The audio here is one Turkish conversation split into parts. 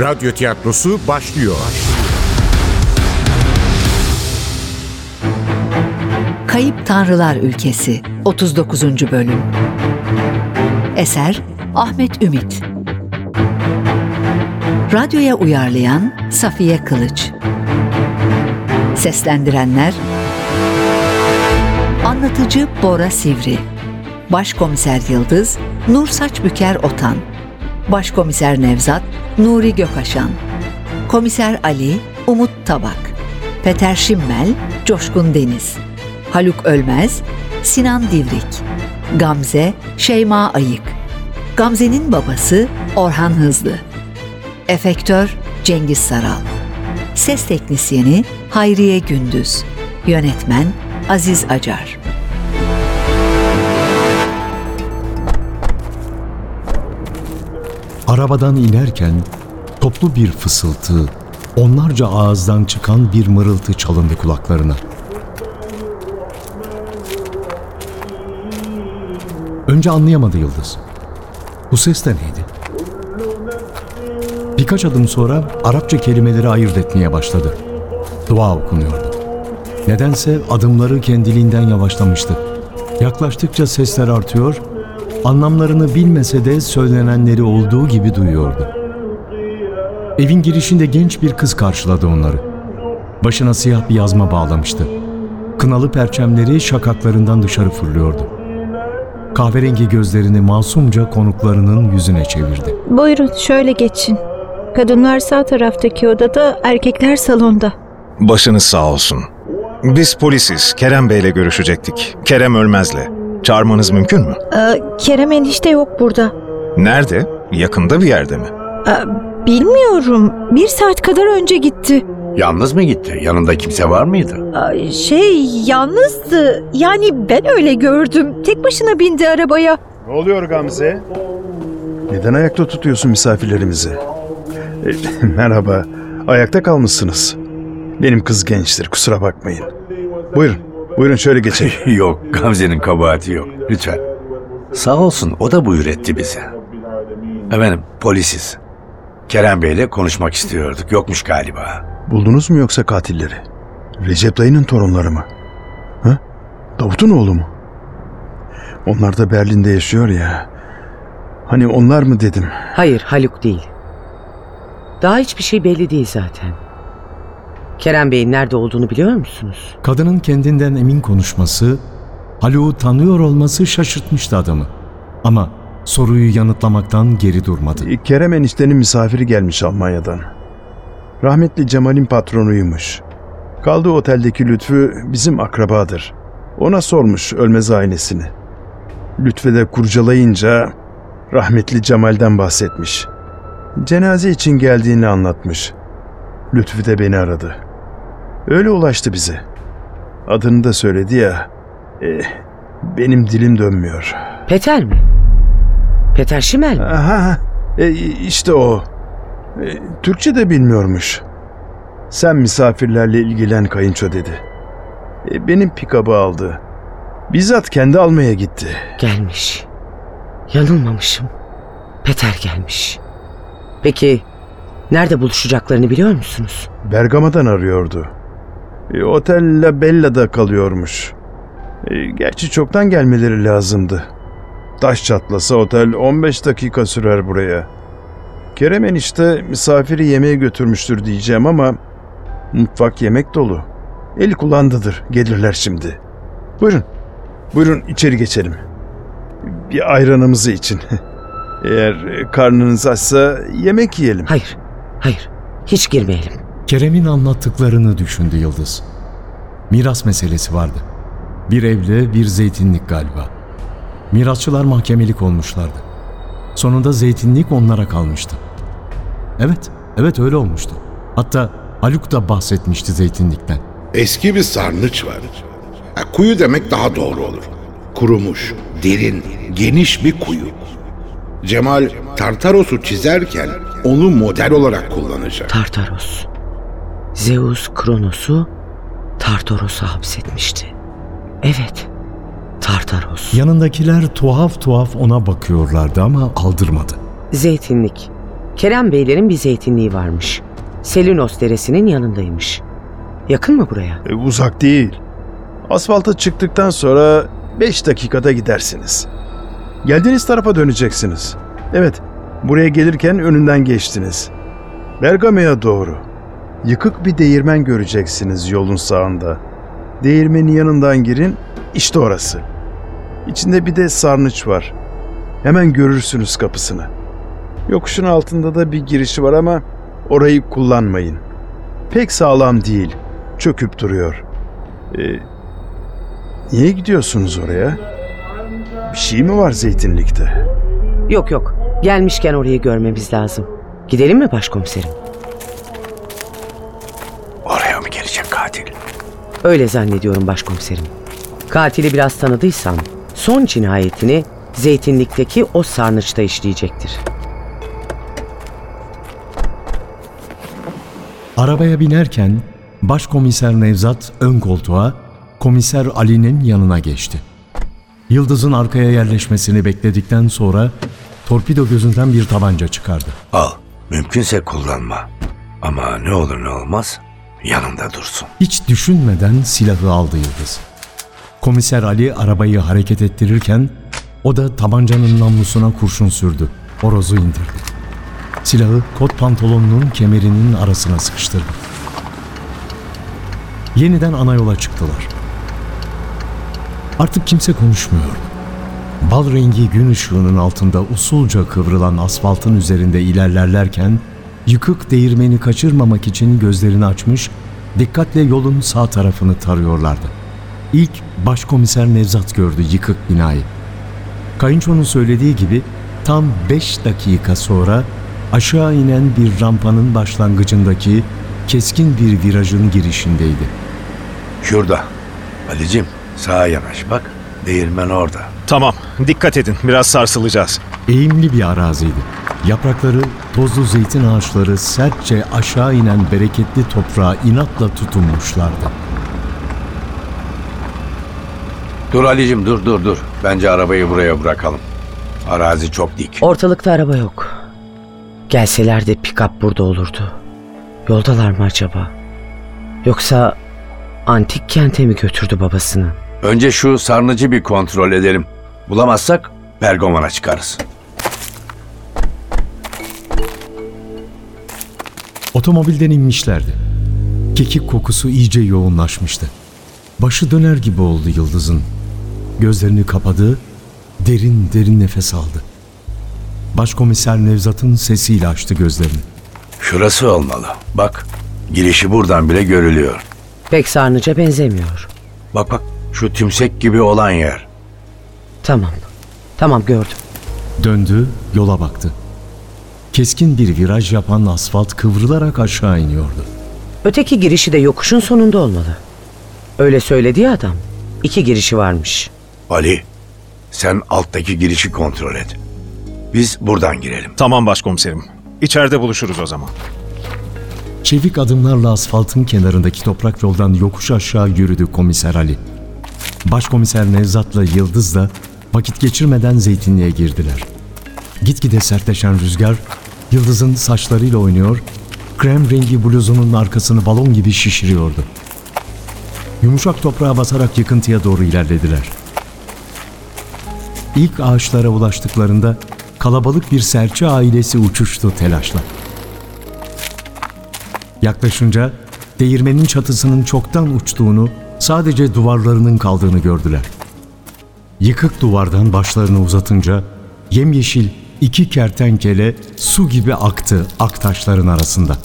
Radyo tiyatrosu başlıyor. Kayıp Tanrılar Ülkesi 39. Bölüm Eser Ahmet Ümit Radyoya uyarlayan Safiye Kılıç Seslendirenler Anlatıcı Bora Sivri Başkomiser Yıldız Nur Saçbüker Otan Başkomiser Nevzat Nuri Gökaşan. Komiser Ali Umut Tabak. Peter Şimmel Coşkun Deniz. Haluk Ölmez Sinan Divrik. Gamze Şeyma Ayık. Gamze'nin babası Orhan Hızlı. Efektör Cengiz Saral. Ses teknisyeni Hayriye Gündüz. Yönetmen Aziz Acar Arabadan inerken toplu bir fısıltı, onlarca ağızdan çıkan bir mırıltı çalındı kulaklarına. Önce anlayamadı Yıldız. Bu ses de neydi? Birkaç adım sonra Arapça kelimeleri ayırt etmeye başladı. Dua okunuyordu. Nedense adımları kendiliğinden yavaşlamıştı. Yaklaştıkça sesler artıyor, anlamlarını bilmese de söylenenleri olduğu gibi duyuyordu. Evin girişinde genç bir kız karşıladı onları. Başına siyah bir yazma bağlamıştı. Kınalı perçemleri şakaklarından dışarı fırlıyordu. Kahverengi gözlerini masumca konuklarının yüzüne çevirdi. Buyurun şöyle geçin. Kadınlar sağ taraftaki odada, erkekler salonda. Başınız sağ olsun. Biz polisiz. Kerem Bey'le görüşecektik. Kerem Ölmez'le. Çağırmanız mümkün mü? Ee, Kerem enişte yok burada. Nerede? Yakında bir yerde mi? Ee, bilmiyorum. Bir saat kadar önce gitti. Yalnız mı gitti? Yanında kimse var mıydı? Ee, şey yalnızdı. Yani ben öyle gördüm. Tek başına bindi arabaya. Ne oluyor Gamze? Neden ayakta tutuyorsun misafirlerimizi? E, merhaba, ayakta kalmışsınız. Benim kız gençtir, kusura bakmayın. Buyurun, buyurun şöyle geçin. yok, Gamze'nin kabahati yok. Lütfen. Sağ olsun, o da buyur etti bize. Efendim, polisiz. Kerem Bey'le konuşmak istiyorduk. Yokmuş galiba. Buldunuz mu yoksa katilleri? Recep dayının torunları mı? Ha? Davut'un oğlu mu? Onlar da Berlin'de yaşıyor ya. Hani onlar mı dedim. Hayır Haluk değil. Daha hiçbir şey belli değil zaten. Kerem Bey'in nerede olduğunu biliyor musunuz? Kadının kendinden emin konuşması, Haluk'u tanıyor olması şaşırtmıştı adamı. Ama soruyu yanıtlamaktan geri durmadı. E, Kerem eniştenin misafiri gelmiş Almanya'dan. Rahmetli Cemal'in patronuymuş. Kaldığı oteldeki Lütfü bizim akrabadır. Ona sormuş ölmez ailesini. Lütfü de kurcalayınca rahmetli Cemal'den bahsetmiş. Cenaze için geldiğini anlatmış. Lütfü de beni aradı. Öyle ulaştı bize. Adını da söyledi ya. E, benim dilim dönmüyor. Peter mi? Peter Şimel mi? Aha, e, işte o. E, Türkçe de bilmiyormuş. Sen misafirlerle ilgilen kayınço dedi. E, benim pikabı aldı. Bizzat kendi almaya gitti. Gelmiş. Yanılmamışım. Peter gelmiş. Peki nerede buluşacaklarını biliyor musunuz? Bergama'dan arıyordu. E, Otel La Bella'da kalıyormuş. E, gerçi çoktan gelmeleri lazımdı. Taş çatlasa otel 15 dakika sürer buraya. Kerem enişte misafiri yemeğe götürmüştür diyeceğim ama mutfak yemek dolu. El kullandıdır. Gelirler şimdi. Buyurun. Buyurun içeri geçelim. Bir ayranımızı için. Eğer karnınız açsa yemek yiyelim. Hayır. Hayır. Hiç girmeyelim. Kerem'in anlattıklarını düşündü Yıldız. Miras meselesi vardı. Bir evle bir zeytinlik galiba. Mirasçılar mahkemelik olmuşlardı. Sonunda zeytinlik onlara kalmıştı. Evet, evet öyle olmuştu. Hatta Haluk da bahsetmişti zeytinlikten. Eski bir sarnıç var. Ha, kuyu demek daha doğru olur. Kurumuş, derin, geniş bir kuyu. Cemal Tartaros'u çizerken onu model olarak kullanacak. Tartaros. Zeus Kronos'u Tartaros'a hapsetmişti. Evet. Tartaros. Yanındakiler tuhaf tuhaf ona bakıyorlardı ama aldırmadı. Zeytinlik. Kerem Beylerin bir zeytinliği varmış. Selinos Deresi'nin yanındaymış. Yakın mı buraya? E, uzak değil. Asfalta çıktıktan sonra 5 dakikada gidersiniz. Geldiğiniz tarafa döneceksiniz. Evet, buraya gelirken önünden geçtiniz. Bergama'ya doğru. Yıkık bir değirmen göreceksiniz yolun sağında. Değirmenin yanından girin, işte orası. İçinde bir de sarnıç var. Hemen görürsünüz kapısını. Yokuşun altında da bir girişi var ama orayı kullanmayın. Pek sağlam değil, çöküp duruyor. Ee, niye gidiyorsunuz oraya? Bir şey mi var zeytinlikte? Yok yok. Gelmişken orayı görmemiz lazım. Gidelim mi başkomiserim? Öyle zannediyorum başkomiserim. Katili biraz tanıdıysam son cinayetini zeytinlikteki o sarnıçta işleyecektir. Arabaya binerken Başkomiser Nevzat ön koltuğa, Komiser Ali'nin yanına geçti. Yıldız'ın arkaya yerleşmesini bekledikten sonra torpido gözünden bir tabanca çıkardı. Al. Mümkünse kullanma. Ama ne olur ne olmaz yanında dursun. Hiç düşünmeden silahı aldı Yıldız. Komiser Ali arabayı hareket ettirirken o da tabancanın namlusuna kurşun sürdü. Horozu indirdi. Silahı kot pantolonunun kemerinin arasına sıkıştırdı. Yeniden ana yola çıktılar. Artık kimse konuşmuyordu. Bal rengi gün ışığının altında usulca kıvrılan asfaltın üzerinde ilerlerlerken yıkık değirmeni kaçırmamak için gözlerini açmış, dikkatle yolun sağ tarafını tarıyorlardı. İlk başkomiser Nevzat gördü yıkık binayı. Kayınçonun söylediği gibi tam 5 dakika sonra aşağı inen bir rampanın başlangıcındaki keskin bir virajın girişindeydi. Şurada. Ali'cim sağa yanaş bak. Değirmen orada. Tamam, dikkat edin. Biraz sarsılacağız. Eğimli bir araziydi. Yaprakları, tozlu zeytin ağaçları sertçe aşağı inen bereketli toprağa inatla tutunmuşlardı. Dur Ali'cim dur dur dur. Bence arabayı buraya bırakalım. Arazi çok dik. Ortalıkta araba yok. Gelseler de pick-up burada olurdu. Yoldalar mı acaba? Yoksa antik kente mi götürdü babasını? Önce şu sarnıcı bir kontrol edelim. Bulamazsak Bergamon'a çıkarız. Otomobilden inmişlerdi. Kekik kokusu iyice yoğunlaşmıştı. Başı döner gibi oldu Yıldız'ın. Gözlerini kapadı, derin derin nefes aldı. Başkomiser Nevzat'ın sesiyle açtı gözlerini. Şurası olmalı. Bak girişi buradan bile görülüyor. Pek sarnıca benzemiyor. Bak bak şu tümsek gibi olan yer. Tamam. Tamam gördüm. Döndü, yola baktı. Keskin bir viraj yapan asfalt kıvrılarak aşağı iniyordu. Öteki girişi de yokuşun sonunda olmalı. Öyle söyledi ya adam. İki girişi varmış. Ali sen alttaki girişi kontrol et. Biz buradan girelim. Tamam başkomiserim. İçeride buluşuruz o zaman. Çevik adımlarla asfaltın kenarındaki toprak yoldan yokuş aşağı yürüdü komiser Ali. Başkomiser Nevzat'la Yıldız da vakit geçirmeden zeytinliğe girdiler. Gitgide sertleşen rüzgar Yıldız'ın saçlarıyla oynuyor, krem rengi bluzunun arkasını balon gibi şişiriyordu. Yumuşak toprağa basarak yıkıntıya doğru ilerlediler. İlk ağaçlara ulaştıklarında kalabalık bir serçe ailesi uçuştu telaşla. Yaklaşınca değirmenin çatısının çoktan uçtuğunu, sadece duvarlarının kaldığını gördüler. Yıkık duvardan başlarını uzatınca yemyeşil iki kertenkele su gibi aktı ak taşların arasında.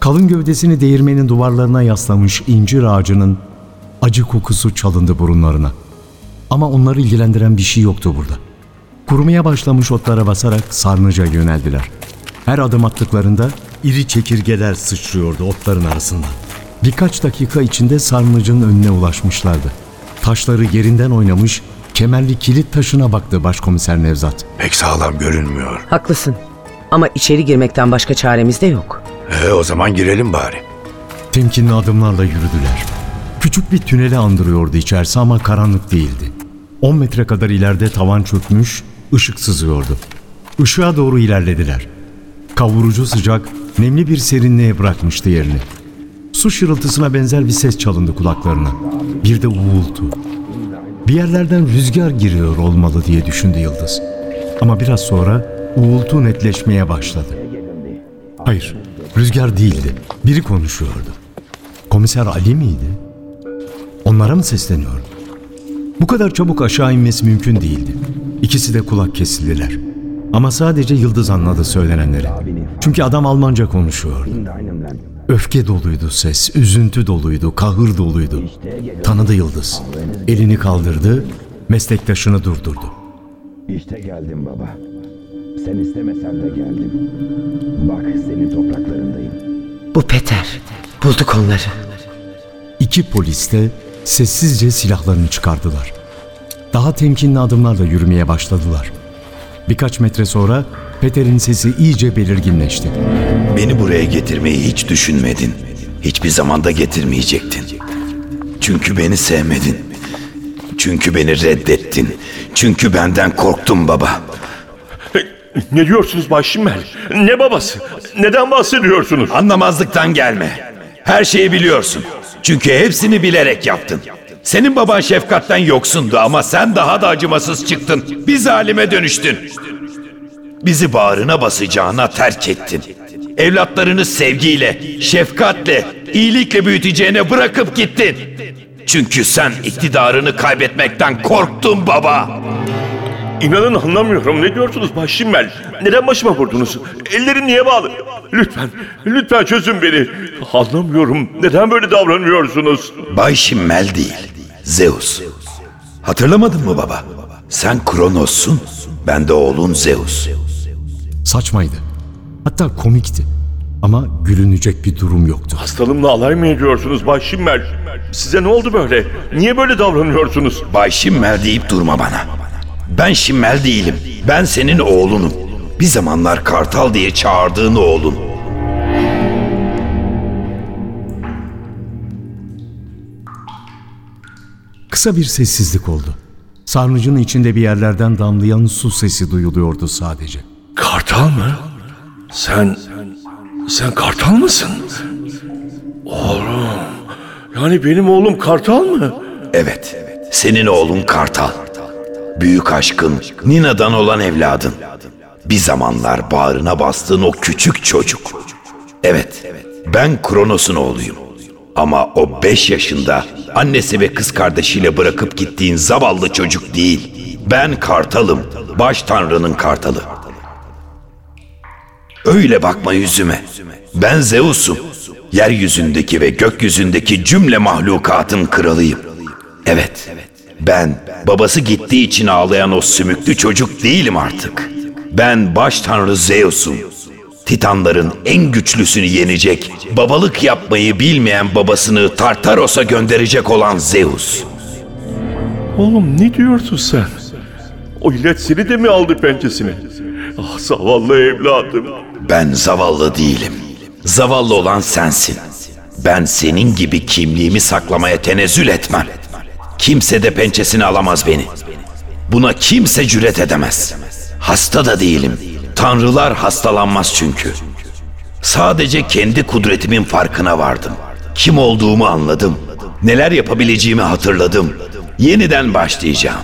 Kalın gövdesini değirmenin duvarlarına yaslamış incir ağacının acı kokusu çalındı burunlarına. Ama onları ilgilendiren bir şey yoktu burada. Kurumaya başlamış otlara basarak sarnıca yöneldiler. Her adım attıklarında iri çekirgeler sıçrıyordu otların arasından. Birkaç dakika içinde sarnıcın önüne ulaşmışlardı. Taşları yerinden oynamış, kemerli kilit taşına baktı başkomiser Nevzat. Pek sağlam görünmüyor. Haklısın. Ama içeri girmekten başka çaremiz de yok. E o zaman girelim bari. Temkinli adımlarla yürüdüler. Küçük bir tüneli andırıyordu içerisi ama karanlık değildi. 10 metre kadar ileride tavan çökmüş, ışık sızıyordu. Işığa doğru ilerlediler. Kavurucu sıcak, nemli bir serinliğe bırakmıştı yerini. Su şırıltısına benzer bir ses çalındı kulaklarına. Bir de uğultu. Bir yerlerden rüzgar giriyor olmalı diye düşündü Yıldız. Ama biraz sonra uğultu netleşmeye başladı. Hayır, rüzgar değildi. Biri konuşuyordu. Komiser Ali miydi? Onlara mı sesleniyordu? Bu kadar çabuk aşağı inmesi mümkün değildi. İkisi de kulak kesildiler. Ama sadece Yıldız anladı söylenenleri. Çünkü adam Almanca konuşuyordu. Öfke doluydu ses, üzüntü doluydu, kahır doluydu. Tanıdı Yıldız. Elini kaldırdı, meslektaşını durdurdu. İşte geldim baba. Sen istemesen de geldim. Bak senin topraklarındayım. Bu Peter. Bulduk onları. İki polis de sessizce silahlarını çıkardılar. Daha temkinli adımlarla yürümeye başladılar. Birkaç metre sonra Peter'in sesi iyice belirginleşti. Beni buraya getirmeyi hiç düşünmedin. Hiçbir zamanda getirmeyecektin. Çünkü beni sevmedin. Çünkü beni reddettin. Çünkü benden korktun baba. Ne diyorsunuz Bay Şimmel? Ne babası? Neden bahsediyorsunuz? Anlamazlıktan gelme. Her şeyi biliyorsun. Çünkü hepsini bilerek yaptın. Senin baban şefkatten yoksundu ama sen daha da acımasız çıktın. Bir zalime dönüştün. Bizi bağrına basacağına terk ettin. Evlatlarını sevgiyle, şefkatle, iyilikle büyüteceğine bırakıp gittin. Çünkü sen iktidarını kaybetmekten korktun baba. İnanın anlamıyorum. Ne diyorsunuz Bay Şimmel? Neden başıma vurdunuz? Ellerim niye bağlı? Lütfen, lütfen çözün beni. Anlamıyorum. Neden böyle davranıyorsunuz? Bay Şimmel değil, Zeus. Hatırlamadın mı baba? Sen Kronos'sun, ben de oğlun Zeus. Saçmaydı. Hatta komikti. Ama gülünecek bir durum yoktu. Hastalığımla alay mı ediyorsunuz Bay Şimmel? Size ne oldu böyle? Niye böyle davranıyorsunuz? Bay Şimmel deyip durma bana. Ben Şimmel değilim. Ben senin oğlunum. Bir zamanlar Kartal diye çağırdığın oğlun. Kısa bir sessizlik oldu. Sarnıcın içinde bir yerlerden damlayan su sesi duyuluyordu sadece. Kartal mı? Sen... Sen kartal mısın? Oğlum... Yani benim oğlum kartal mı? Evet, senin oğlun Kartal. Büyük aşkın, Nina'dan olan evladın. Bir zamanlar bağrına bastığın o küçük çocuk. Evet, ben Kronos'un oğluyum. Ama o beş yaşında annesi ve kız kardeşiyle bırakıp gittiğin zavallı çocuk değil. Ben Kartal'ım, baş tanrının kartalı. Öyle bakma yüzüme. Ben Zeus'um. Yeryüzündeki ve gökyüzündeki cümle mahlukatın kralıyım. Evet, ben babası gittiği için ağlayan o sümüklü çocuk değilim artık. Ben baş tanrı Zeus'um. Titanların en güçlüsünü yenecek, babalık yapmayı bilmeyen babasını Tartaros'a gönderecek olan Zeus. Oğlum ne diyorsun sen? O illet seni de mi aldı pençesine? Ah zavallı evladım. Ben zavallı değilim. Zavallı olan sensin. Ben senin gibi kimliğimi saklamaya tenezzül etmem. Kimse de pençesini alamaz beni. Buna kimse cüret edemez. Hasta da değilim. Tanrılar hastalanmaz çünkü. Sadece kendi kudretimin farkına vardım. Kim olduğumu anladım. Neler yapabileceğimi hatırladım. Yeniden başlayacağım.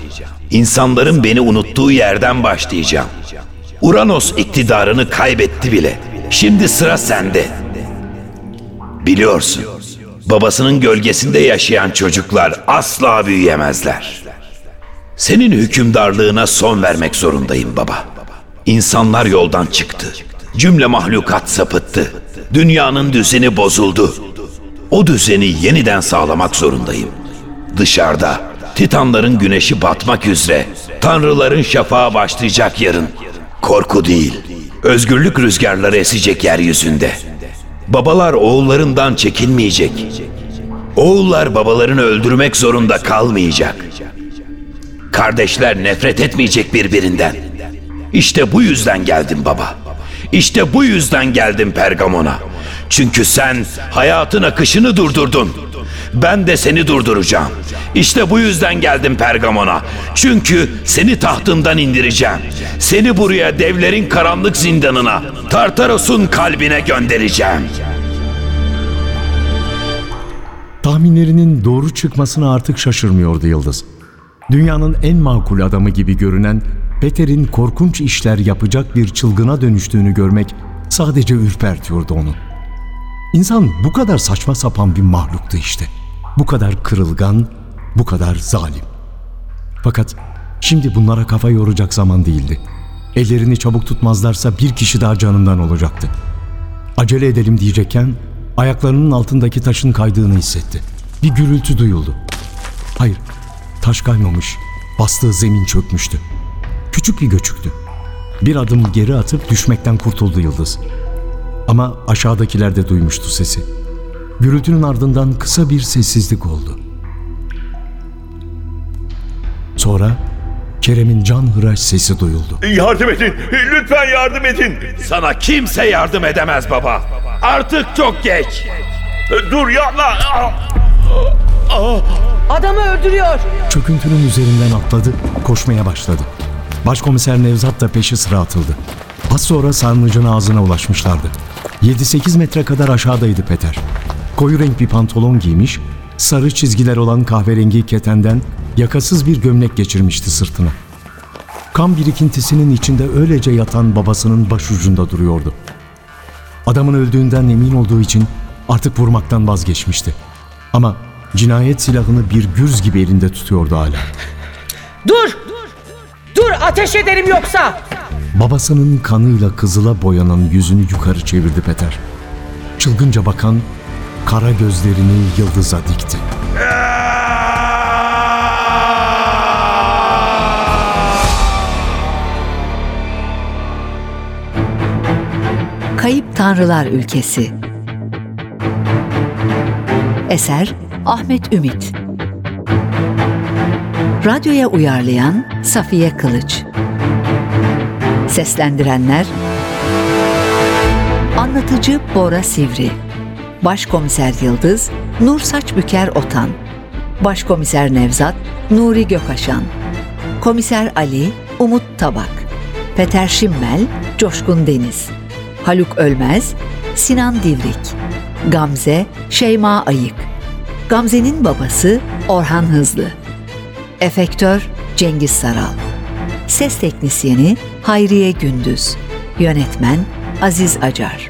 İnsanların beni unuttuğu yerden başlayacağım. Uranos iktidarını kaybetti bile. Şimdi sıra sende. Biliyorsun, babasının gölgesinde yaşayan çocuklar asla büyüyemezler. Senin hükümdarlığına son vermek zorundayım baba. İnsanlar yoldan çıktı. Cümle mahlukat sapıttı. Dünyanın düzeni bozuldu. O düzeni yeniden sağlamak zorundayım. Dışarıda Titanların güneşi batmak üzere. Tanrıların şafağı başlayacak yarın. Korku değil, özgürlük rüzgarları esecek yeryüzünde. Babalar oğullarından çekinmeyecek. Oğullar babalarını öldürmek zorunda kalmayacak. Kardeşler nefret etmeyecek birbirinden. İşte bu yüzden geldim baba. İşte bu yüzden geldim Pergamon'a. Çünkü sen hayatın akışını durdurdun. Ben de seni durduracağım. İşte bu yüzden geldim Pergamon'a. Çünkü seni tahtından indireceğim. Seni buraya devlerin karanlık zindanına, Tartaros'un kalbine göndereceğim. Tahminlerinin doğru çıkmasına artık şaşırmıyordu Yıldız. Dünyanın en makul adamı gibi görünen Peter'in korkunç işler yapacak bir çılgına dönüştüğünü görmek sadece ürpertiyordu onu. İnsan bu kadar saçma sapan bir mahluktu işte. Bu kadar kırılgan, bu kadar zalim. Fakat şimdi bunlara kafa yoracak zaman değildi. Ellerini çabuk tutmazlarsa bir kişi daha canından olacaktı. Acele edelim diyecekken ayaklarının altındaki taşın kaydığını hissetti. Bir gürültü duyuldu. Hayır, taş kaymamış. Bastığı zemin çökmüştü. Küçük bir göçüktü. Bir adım geri atıp düşmekten kurtuldu Yıldız. Ama aşağıdakiler de duymuştu sesi. Gürültünün ardından kısa bir sessizlik oldu. Sonra Kerem'in can hıraş sesi duyuldu. Yardım edin. Lütfen yardım edin. Sana kimse yardım edemez baba. Artık çok geç. Dur yapma. Adamı öldürüyor. Çöküntünün üzerinden atladı, koşmaya başladı. Başkomiser Nevzat da peşi sıra atıldı. Az sonra sarnıcın ağzına ulaşmışlardı. 7-8 metre kadar aşağıdaydı Peter. Koyu renk bir pantolon giymiş, sarı çizgiler olan kahverengi ketenden yakasız bir gömlek geçirmişti sırtına. Kan birikintisinin içinde öylece yatan babasının başucunda duruyordu. Adamın öldüğünden emin olduğu için artık vurmaktan vazgeçmişti. Ama cinayet silahını bir gürz gibi elinde tutuyordu hala. Dur! Dur ateş ederim yoksa. Babasının kanıyla kızıla boyanan yüzünü yukarı çevirdi Peter. Çılgınca bakan kara gözlerini yıldıza dikti. Kayıp Tanrılar Ülkesi. Eser Ahmet Ümit. Radyoya uyarlayan Safiye Kılıç. Seslendirenler Anlatıcı Bora Sivri Başkomiser Yıldız Nur Saçbüker Otan. Başkomiser Nevzat Nuri Gökaşan. Komiser Ali Umut Tabak. Peter Şimmel Coşkun Deniz. Haluk Ölmez, Sinan Divrik, Gamze, Şeyma Ayık, Gamze'nin babası Orhan Hızlı, Efektör Cengiz Saral, Ses Teknisyeni Hayriye Gündüz, Yönetmen Aziz Acar.